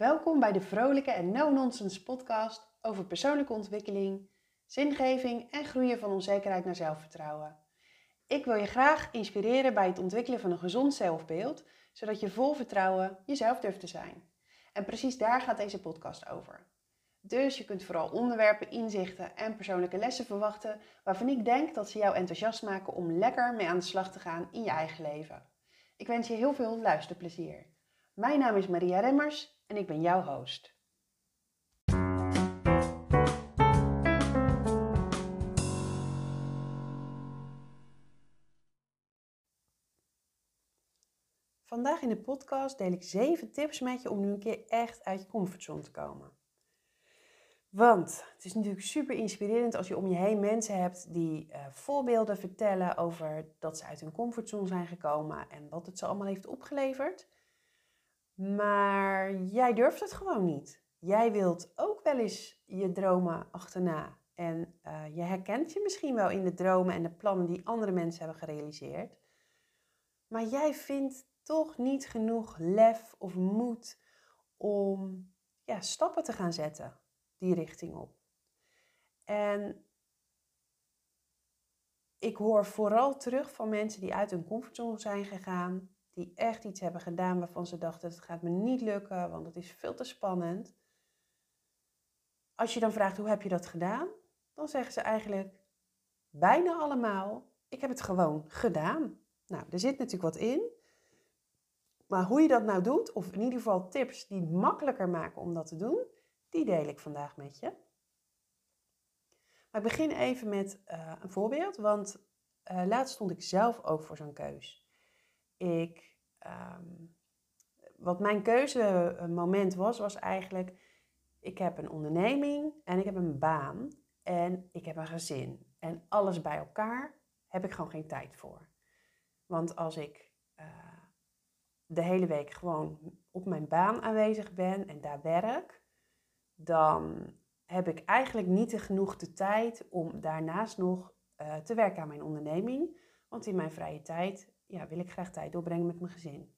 Welkom bij de vrolijke en no-nonsense podcast over persoonlijke ontwikkeling, zingeving en groeien van onzekerheid naar zelfvertrouwen. Ik wil je graag inspireren bij het ontwikkelen van een gezond zelfbeeld, zodat je vol vertrouwen jezelf durft te zijn. En precies daar gaat deze podcast over. Dus je kunt vooral onderwerpen, inzichten en persoonlijke lessen verwachten waarvan ik denk dat ze jou enthousiast maken om lekker mee aan de slag te gaan in je eigen leven. Ik wens je heel veel luisterplezier. Mijn naam is Maria Remmers en ik ben jouw host. Vandaag in de podcast deel ik 7 tips met je om nu een keer echt uit je comfortzone te komen. Want het is natuurlijk super inspirerend als je om je heen mensen hebt die uh, voorbeelden vertellen over dat ze uit hun comfortzone zijn gekomen en wat het ze allemaal heeft opgeleverd. Maar jij durft het gewoon niet. Jij wilt ook wel eens je dromen achterna. En uh, je herkent je misschien wel in de dromen en de plannen die andere mensen hebben gerealiseerd. Maar jij vindt toch niet genoeg lef of moed om ja, stappen te gaan zetten die richting op. En ik hoor vooral terug van mensen die uit hun comfortzone zijn gegaan, die echt iets hebben gedaan waarvan ze dachten: het gaat me niet lukken, want het is veel te spannend. Als je dan vraagt hoe heb je dat gedaan, dan zeggen ze eigenlijk bijna allemaal: ik heb het gewoon gedaan. Nou, er zit natuurlijk wat in. Maar hoe je dat nou doet, of in ieder geval tips die het makkelijker maken om dat te doen, die deel ik vandaag met je. Maar ik begin even met uh, een voorbeeld, want uh, laatst stond ik zelf ook voor zo'n keus. Ik, um, wat mijn keuzemoment was, was eigenlijk, ik heb een onderneming en ik heb een baan en ik heb een gezin. En alles bij elkaar heb ik gewoon geen tijd voor. Want als ik uh, de hele week gewoon op mijn baan aanwezig ben en daar werk, dan heb ik eigenlijk niet genoeg de tijd om daarnaast nog uh, te werken aan mijn onderneming. Want in mijn vrije tijd ja, wil ik graag tijd doorbrengen met mijn gezin.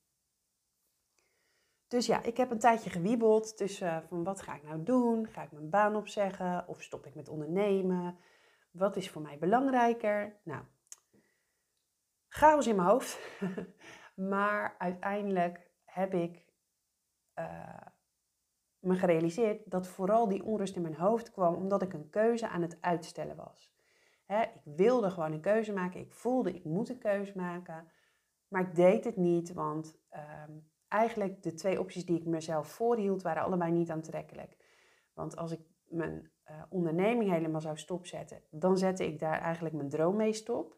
Dus ja, ik heb een tijdje gewiebeld tussen uh, van wat ga ik nou doen? Ga ik mijn baan opzeggen of stop ik met ondernemen? Wat is voor mij belangrijker? Nou, chaos in mijn hoofd. maar uiteindelijk heb ik uh, me gerealiseerd dat vooral die onrust in mijn hoofd kwam omdat ik een keuze aan het uitstellen was. ik wilde gewoon een keuze maken, ik voelde ik moet een keuze maken, maar ik deed het niet, want ehm, eigenlijk de twee opties die ik mezelf voorhield waren allebei niet aantrekkelijk. Want als ik mijn uh, onderneming helemaal zou stopzetten, dan zette ik daar eigenlijk mijn droom mee stop.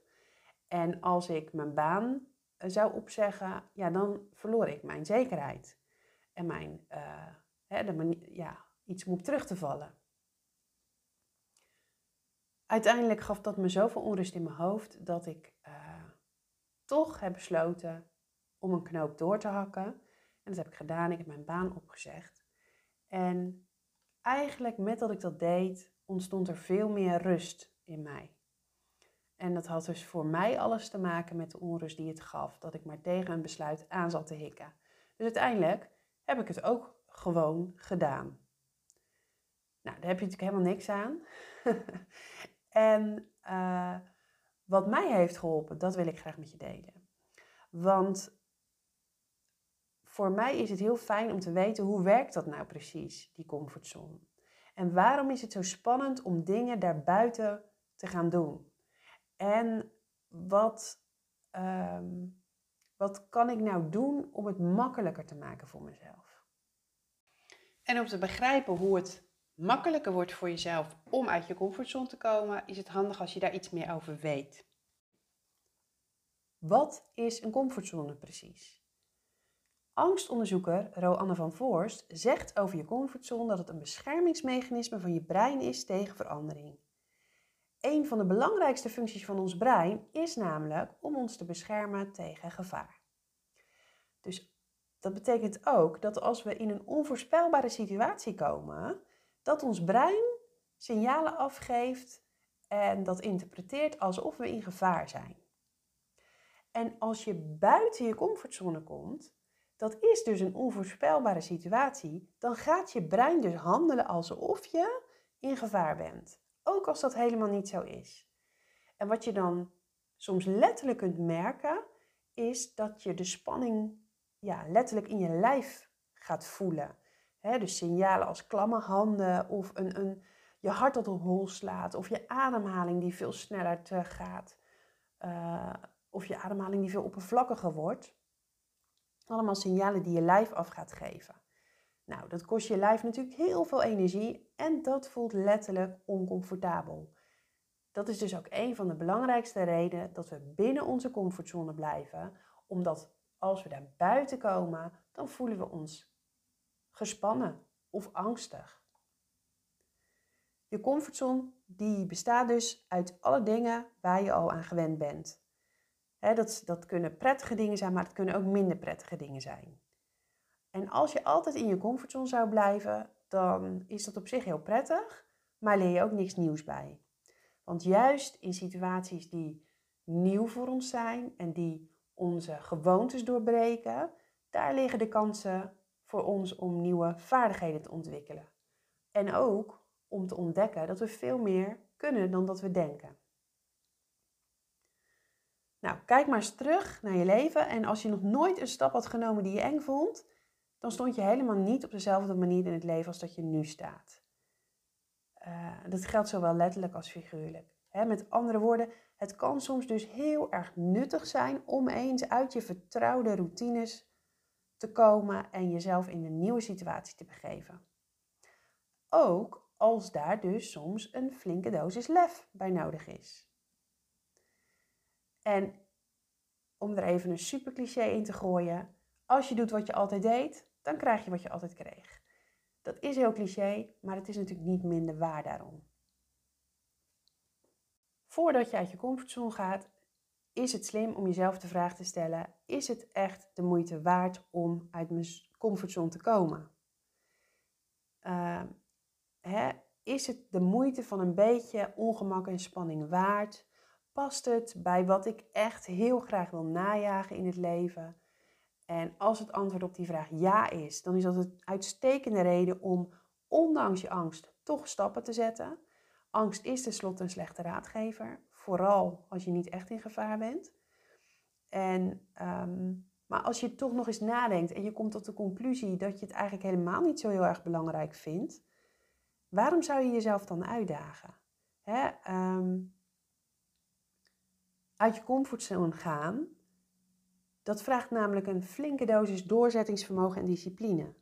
En als ik mijn baan uh, zou opzeggen, ja, dan verloor ik mijn zekerheid en mijn uh, hè, de ja, iets moet terug te vallen. Uiteindelijk gaf dat me zoveel onrust in mijn hoofd dat ik toch heb besloten om een knoop door te hakken. En dat heb ik gedaan. Ik heb mijn baan opgezegd. En eigenlijk met dat ik dat deed, ontstond er veel meer rust in mij. En dat had dus voor mij alles te maken met de onrust die het gaf, dat ik maar tegen een besluit aan zat te hikken. Dus uiteindelijk heb ik het ook gewoon gedaan. Nou, daar heb je natuurlijk helemaal niks aan. en uh, wat mij heeft geholpen, dat wil ik graag met je delen. Want voor mij is het heel fijn om te weten hoe werkt dat nou precies, die comfortzone. En waarom is het zo spannend om dingen daarbuiten te gaan doen? En wat, um, wat kan ik nou doen om het makkelijker te maken voor mezelf? En om te begrijpen hoe het makkelijker wordt voor jezelf om uit je comfortzone te komen, is het handig als je daar iets meer over weet. Wat is een comfortzone precies? Angstonderzoeker Roanne van Voorst zegt over je comfortzone dat het een beschermingsmechanisme van je brein is tegen verandering. Een van de belangrijkste functies van ons brein is namelijk om ons te beschermen tegen gevaar. Dus dat betekent ook dat als we in een onvoorspelbare situatie komen, dat ons brein signalen afgeeft en dat interpreteert alsof we in gevaar zijn. En als je buiten je comfortzone komt, Dat is dus een onvoorspelbare situatie. Dan gaat je brein dus handelen alsof je in gevaar bent. Ook als dat helemaal niet zo is. En wat je dan soms letterlijk kunt merken, is dat je de spanning ja, letterlijk in je lijf gaat voelen. Dus signalen als klamme handen of een, een, je hart dat op hol slaat of je ademhaling die veel sneller gaat. Uh, of je ademhaling die veel oppervlakkiger wordt. Allemaal signalen die je lijf af gaat geven. Nou, dat kost je lijf natuurlijk heel veel energie en dat voelt letterlijk oncomfortabel. Dat is dus ook een van de belangrijkste redenen dat we binnen onze comfortzone blijven, omdat als we daar buiten komen, dan voelen we ons gespannen of angstig. Je comfortzone die bestaat dus uit alle dingen waar je al aan gewend bent. dat, dat kunnen prettige dingen zijn, maar het kunnen ook minder prettige dingen zijn. En als je altijd in je comfortzone zou blijven, dan is dat op zich heel prettig, maar leer je ook niks nieuws bij. Want juist in situaties die nieuw voor ons zijn en die onze gewoontes doorbreken, daar liggen de kansen voor ons om nieuwe vaardigheden te ontwikkelen. En ook om te ontdekken dat we veel meer kunnen dan dat we denken. Nou, kijk maar eens terug naar je leven en als je nog nooit een stap had genomen die je eng vond, dan stond je helemaal niet op dezelfde manier in het leven als dat je nu staat. Uh, dat geldt zowel letterlijk als figuurlijk. met andere woorden, het kan soms dus heel erg nuttig zijn om eens uit je vertrouwde routines te komen en jezelf in een nieuwe situatie te begeven. Ook als daar dus soms een flinke dosis lef bij nodig is. En om er even een super cliché in te gooien, als je doet wat je altijd deed, dan krijg je wat je altijd kreeg. Dat is heel cliché, maar het is natuurlijk niet minder waar daarom. Voordat je uit je comfortzone gaat, is het slim om jezelf de vraag te stellen: is het echt de moeite waard om uit mijn comfortzone te komen? Uh, hè, is het de moeite van een beetje ongemak en spanning waard? Past het bij wat ik echt heel graag wil najagen in het leven? En als het antwoord op die vraag ja is, dan is dat een uitstekende reden om, ondanks je angst, toch stappen te zetten. Angst is tenslotte een slechte raadgever, vooral als je niet echt in gevaar bent. En, ehm, maar als je toch nog eens nadenkt en je komt tot de conclusie dat je het eigenlijk helemaal niet zo heel erg belangrijk vindt, waarom zou je jezelf dan uitdagen? Hè? Ehm, uit je comfortzone gaan, dat vraagt namelijk een flinke dosis doorzettingsvermogen en discipline.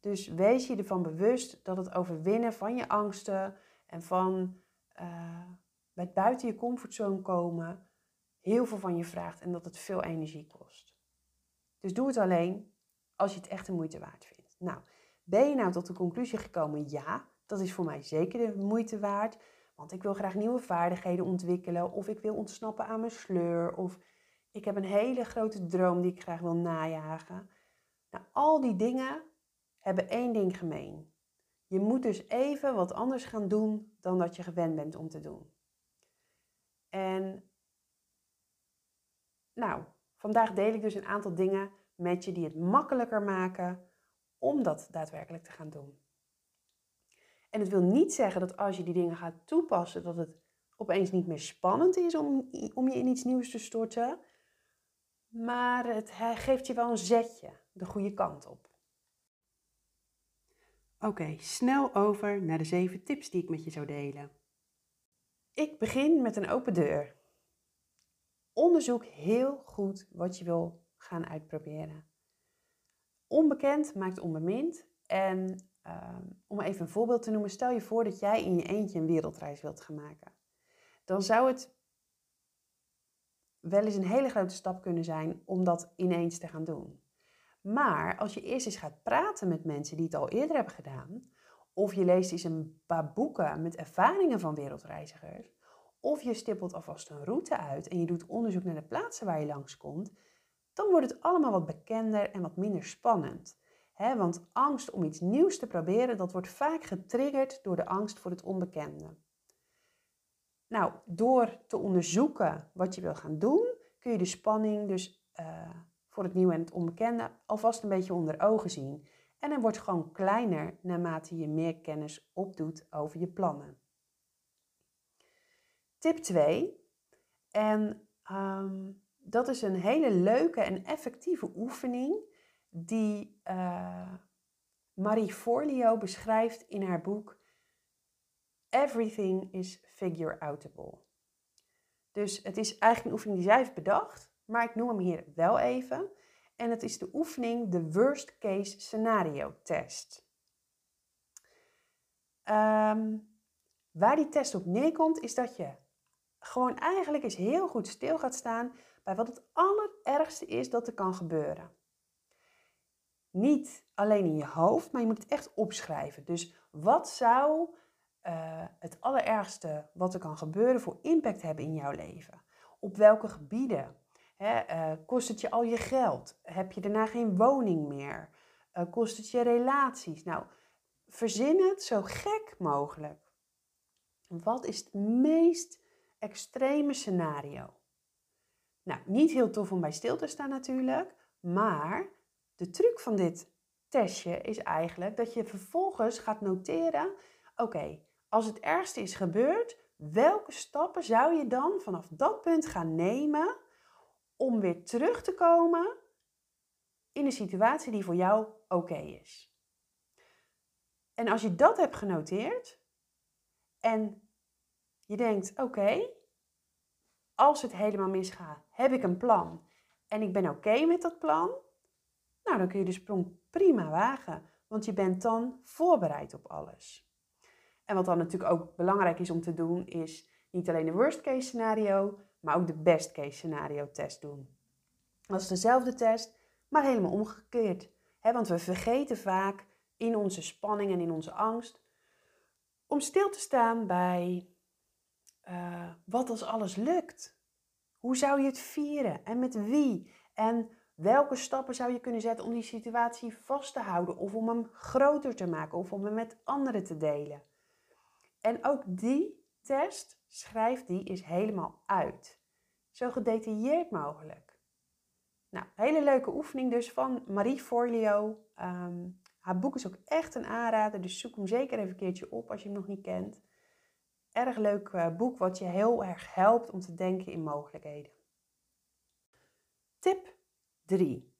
Dus wees je ervan bewust dat het overwinnen van je angsten en van uh, bij buiten je comfortzone komen heel veel van je vraagt en dat het veel energie kost. Dus doe het alleen als je het echt de moeite waard vindt. Nou, ben je nou tot de conclusie gekomen, ja, dat is voor mij zeker de moeite waard, want ik wil graag nieuwe vaardigheden ontwikkelen of ik wil ontsnappen aan mijn sleur of ik heb een hele grote droom die ik graag wil najagen. Nou, al die dingen hebben één ding gemeen. Je moet dus even wat anders gaan doen dan dat je gewend bent om te doen. En nou, vandaag deel ik dus een aantal dingen met je die het makkelijker maken om dat daadwerkelijk te gaan doen. En het wil niet zeggen dat als je die dingen gaat toepassen, dat het opeens niet meer spannend is om, om je in iets nieuws te storten. Maar het geeft je wel een zetje de goede kant op. Oké, snel over naar de zeven tips die ik met je zou delen. Ik begin met een open deur. Onderzoek heel goed wat je wil gaan uitproberen. Onbekend maakt onbemind. En ehm, om even een voorbeeld te noemen, stel je voor dat jij in je eentje een wereldreis wilt gaan maken. Dan zou het wel eens een hele grote stap kunnen zijn om dat ineens te gaan doen. Maar als je eerst eens gaat praten met mensen die het al eerder hebben gedaan, of je leest eens een paar boeken met ervaringen van wereldreizigers, of je stippelt alvast een route uit en je doet onderzoek naar de plaatsen waar je langskomt, dan wordt het allemaal wat bekender en wat minder spannend. want angst om iets nieuws te proberen, dat wordt vaak getriggerd door de angst voor het onbekende. Nou, door te onderzoeken wat je wil gaan doen, kun je de spanning dus uh, voor het nieuwe en het onbekende alvast een beetje onder ogen zien. En hij wordt gewoon kleiner naarmate je meer kennis opdoet over je plannen. Tip 2. En ehm, dat is een hele leuke en effectieve oefening die uh, Marie Forleo beschrijft in haar boek Everything is Figure Outable. Dus het is eigenlijk een oefening die zij heeft bedacht, maar ik noem hem hier wel even. En het is de oefening de Worst Case Scenario Test. Ehm, waar die test op neerkomt, is dat je gewoon eigenlijk eens heel goed stil gaat staan bij wat het allerergste is dat er kan gebeuren. Niet alleen in je hoofd, maar je moet het echt opschrijven. Dus wat zou uh, het allerergste wat er kan gebeuren voor impact hebben in jouw leven? Op welke gebieden? Uh, kost het je al je geld? Heb je daarna geen woning meer? Uh, kost het je relaties? Nou, verzin het zo gek mogelijk. Wat is het meest extreme scenario? Nou, niet heel tof om bij stil te staan natuurlijk, maar de truc van dit testje is eigenlijk dat je vervolgens gaat noteren: oké, als het ergste is gebeurd, welke stappen zou je dan vanaf dat punt gaan nemen om weer terug te komen in een situatie die voor jou oké is? En als je dat hebt genoteerd en je denkt: oké, als het helemaal misgaat, heb ik een plan en ik ben oké met dat plan, nou dan kun je de sprong prima wagen, want je bent dan voorbereid op alles. En wat dan natuurlijk ook belangrijk is om te doen, is niet alleen de worst case scenario, maar ook de best case scenario test doen. Dat is dezelfde test, maar helemaal omgekeerd. want we vergeten vaak in onze spanning en in onze angst om stil te staan bij uh, wat als alles lukt. Hoe zou je het vieren en met wie? En welke stappen zou je kunnen zetten om die situatie vast te houden of om hem groter te maken of om hem met anderen te delen? En ook die test, schrijf die is helemaal uit. Zo gedetailleerd mogelijk. Nou, hele leuke oefening dus van Marie Forleo. Ehm, haar boek is ook echt een aanrader, dus zoek hem zeker even een keertje op als je hem nog niet kent erg leuk eh, boek wat je heel erg helpt om te denken in mogelijkheden. Tip 3.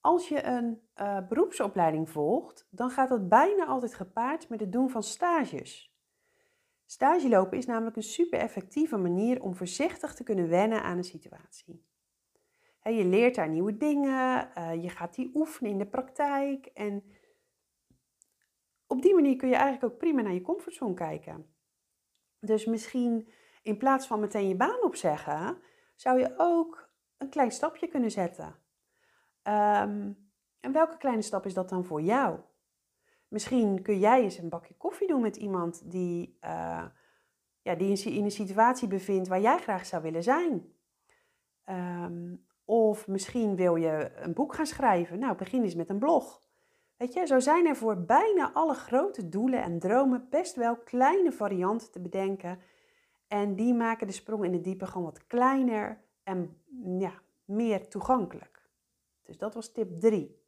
Als je een uh, beroepsopleiding volgt, dan gaat dat bijna altijd gepaard met het doen van stages. Stage lopen is namelijk een super effectieve manier om voorzichtig te kunnen wennen aan een situatie. je leert daar nieuwe dingen, uh, je gaat die oefenen in de praktijk en op die manier kun je eigenlijk ook prima naar je comfortzone kijken. Dus misschien in plaats van meteen je baan opzeggen, zou je ook een klein stapje kunnen zetten. Ehm, en welke kleine stap is dat dan voor jou? Misschien kun jij eens een bakje koffie doen met iemand die, uh, ja, die in een situatie bevindt waar jij graag zou willen zijn. Ehm, of misschien wil je een boek gaan schrijven. Nou, begin eens met een blog. Weet je, zo zijn er voor bijna alle grote doelen en dromen best wel kleine varianten te bedenken. En die maken de sprong in de diepe gewoon wat kleiner en ja, meer toegankelijk. Dus dat was tip 3.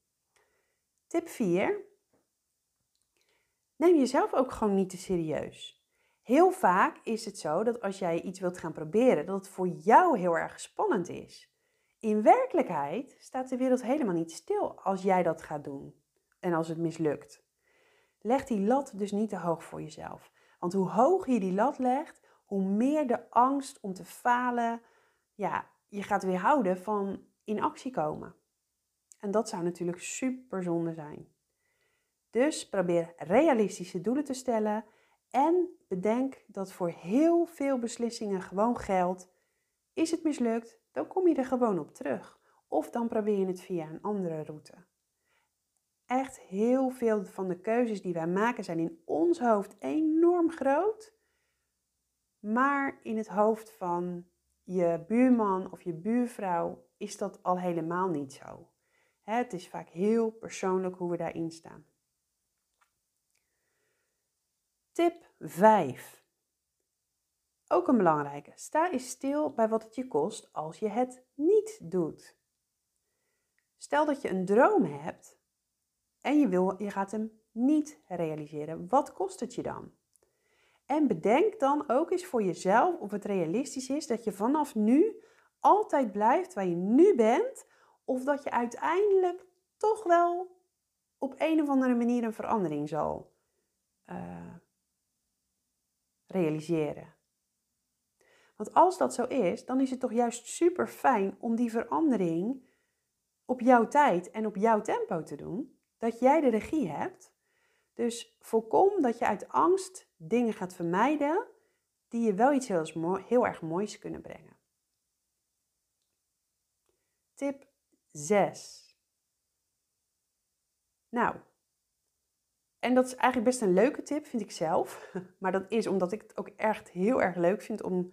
Tip 4. Neem jezelf ook gewoon niet te serieus. Heel vaak is het zo dat als jij iets wilt gaan proberen, dat het voor jou heel erg spannend is. In werkelijkheid staat de wereld helemaal niet stil als jij dat gaat doen en als het mislukt. Leg die lat dus niet te hoog voor jezelf. Want hoe hoger je die lat legt, hoe meer de angst om te falen ja, je gaat weerhouden van in actie komen. En dat zou natuurlijk super zonde zijn. Dus probeer realistische doelen te stellen en bedenk dat voor heel veel beslissingen gewoon geldt: is het mislukt, dan kom je er gewoon op terug. Of dan probeer je het via een andere route echt heel veel van de keuzes die wij maken zijn in ons hoofd enorm groot. Maar in het hoofd van je buurman of je buurvrouw is dat al helemaal niet zo. Het is vaak heel persoonlijk hoe we daarin staan. Tip 5. Ook een belangrijke. Sta eens stil bij wat het je kost als je het niet doet. Stel dat je een droom hebt en je, wil, je gaat hem niet realiseren. Wat kost het je dan? En bedenk dan ook eens voor jezelf of het realistisch is dat je vanaf nu altijd blijft waar je nu bent, of dat je uiteindelijk toch wel op een of andere manier een verandering zal uh, realiseren. Want als dat zo is, dan is het toch juist super fijn om die verandering op jouw tijd en op jouw tempo te doen. Dat jij de regie hebt. Dus voorkom dat je uit angst dingen gaat vermijden die je wel iets heel, heel erg moois kunnen brengen. Tip 6. Nou, en dat is eigenlijk best een leuke tip, vind ik zelf. Maar dat is omdat ik het ook echt heel erg leuk vind om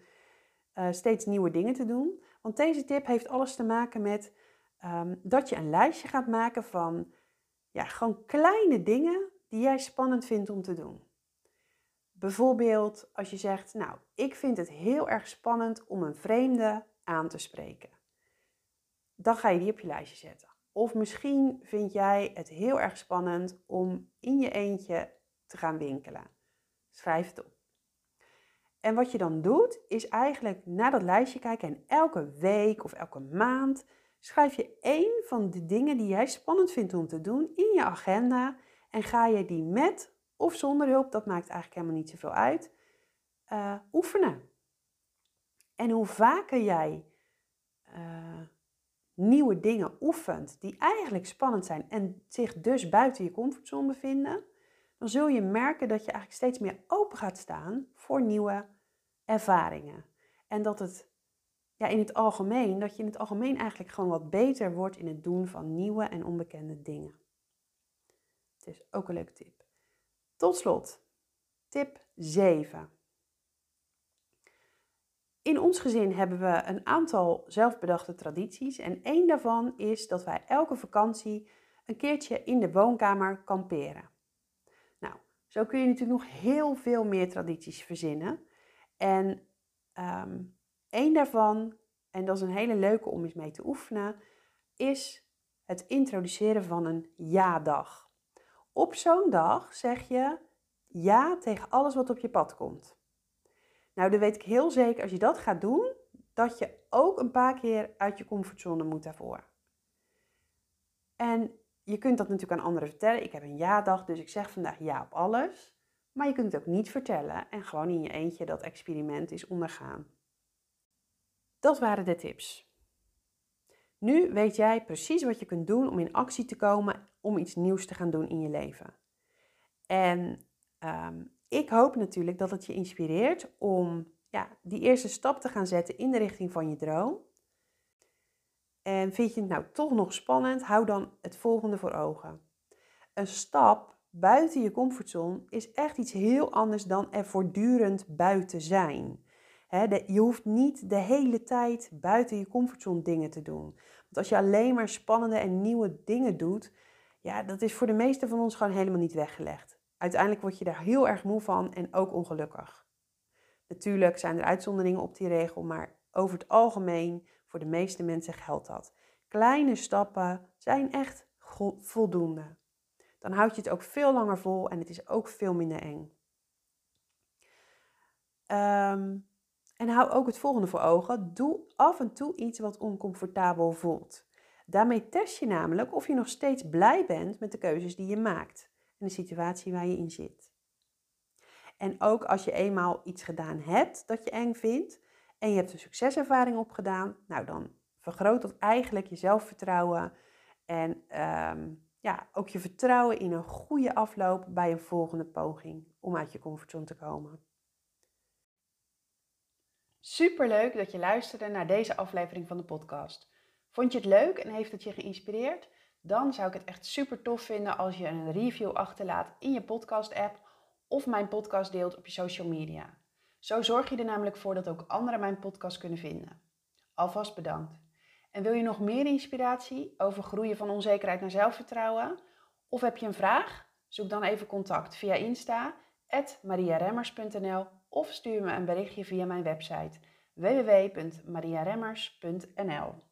uh, steeds nieuwe dingen te doen. Want deze tip heeft alles te maken met Ehm, dat je een lijstje gaat maken van ja, gewoon kleine dingen die jij spannend vindt om te doen. Bijvoorbeeld als je zegt, nou, ik vind het heel erg spannend om een vreemde aan te spreken. Dan ga je die op je lijstje zetten. Of misschien vind jij het heel erg spannend om in je eentje te gaan winkelen. Schrijf het op. En wat je dan doet, is eigenlijk naar dat lijstje kijken en elke week of elke maand schrijf je één van de dingen die jij spannend vindt om te doen in je agenda en ga je die met of zonder hulp, dat maakt eigenlijk helemaal niet zoveel uit, uh, oefenen. En hoe vaker jij uh, nieuwe dingen oefent die eigenlijk spannend zijn en zich dus buiten je comfortzone bevinden, dan zul je merken dat je eigenlijk steeds meer open gaat staan voor nieuwe ervaringen. En dat het ja, in het algemeen, dat je in het algemeen eigenlijk gewoon wat beter wordt in het doen van nieuwe en onbekende dingen. Het is ook een leuke tip. Tot slot, tip 7. In ons gezin hebben we een aantal zelfbedachte tradities en één daarvan is dat wij elke vakantie een keertje in de woonkamer kamperen. Nou, zo kun je natuurlijk nog heel veel meer tradities verzinnen. En um, Eén daarvan, en dat is een hele leuke om eens mee te oefenen, is het introduceren van een ja-dag. Op zo'n dag zeg je ja tegen alles wat op je pad komt. Nou, dan weet ik heel zeker als je dat gaat doen, dat je ook een paar keer uit je comfortzone moet daarvoor. En je kunt dat natuurlijk aan anderen vertellen. Ik heb een ja-dag, dus ik zeg vandaag ja op alles. Maar je kunt het ook niet vertellen en gewoon in je eentje dat experiment is ondergaan. Dat waren de tips. Nu weet jij precies wat je kunt doen om in actie te komen om iets nieuws te gaan doen in je leven. En ehm, ik hoop natuurlijk dat het je inspireert om ja, die eerste stap te gaan zetten in de richting van je droom. En vind je het nou toch nog spannend, hou dan het volgende voor ogen. Een stap buiten je comfortzone is echt iets heel anders dan er voortdurend buiten zijn je hoeft niet de hele tijd buiten je comfortzone dingen te doen. Want als je alleen maar spannende en nieuwe dingen doet, ja, dat is voor de meeste van ons gewoon helemaal niet weggelegd. Uiteindelijk word je daar heel erg moe van en ook ongelukkig. Natuurlijk zijn er uitzonderingen op die regel, maar over het algemeen, voor de meeste mensen geldt dat. Kleine stappen zijn echt voldoende. Dan houd je het ook veel langer vol en het is ook veel minder eng. Um, en hou ook het volgende voor ogen. Doe af en toe iets wat oncomfortabel voelt. Daarmee test je namelijk of je nog steeds blij bent met de keuzes die je maakt en de situatie waar je in zit. En ook als je eenmaal iets gedaan hebt dat je eng vindt en je hebt een succeservaring opgedaan, nou dan vergroot dat eigenlijk je zelfvertrouwen en ehm, ja, ook je vertrouwen in een goede afloop bij een volgende poging om uit je comfortzone te komen. Super leuk dat je luisterde naar deze aflevering van de podcast. Vond je het leuk en heeft het je geïnspireerd? Dan zou ik het echt super tof vinden als je een review achterlaat in je podcast-app of mijn podcast deelt op je social media. Zo zorg je er namelijk voor dat ook anderen mijn podcast kunnen vinden. Alvast bedankt. En wil je nog meer inspiratie over groeien van onzekerheid naar zelfvertrouwen? Of heb je een vraag? Zoek dan even contact via Insta, mariaremmers.nl of stuur me een berichtje via mijn website www.mariaremmers.nl.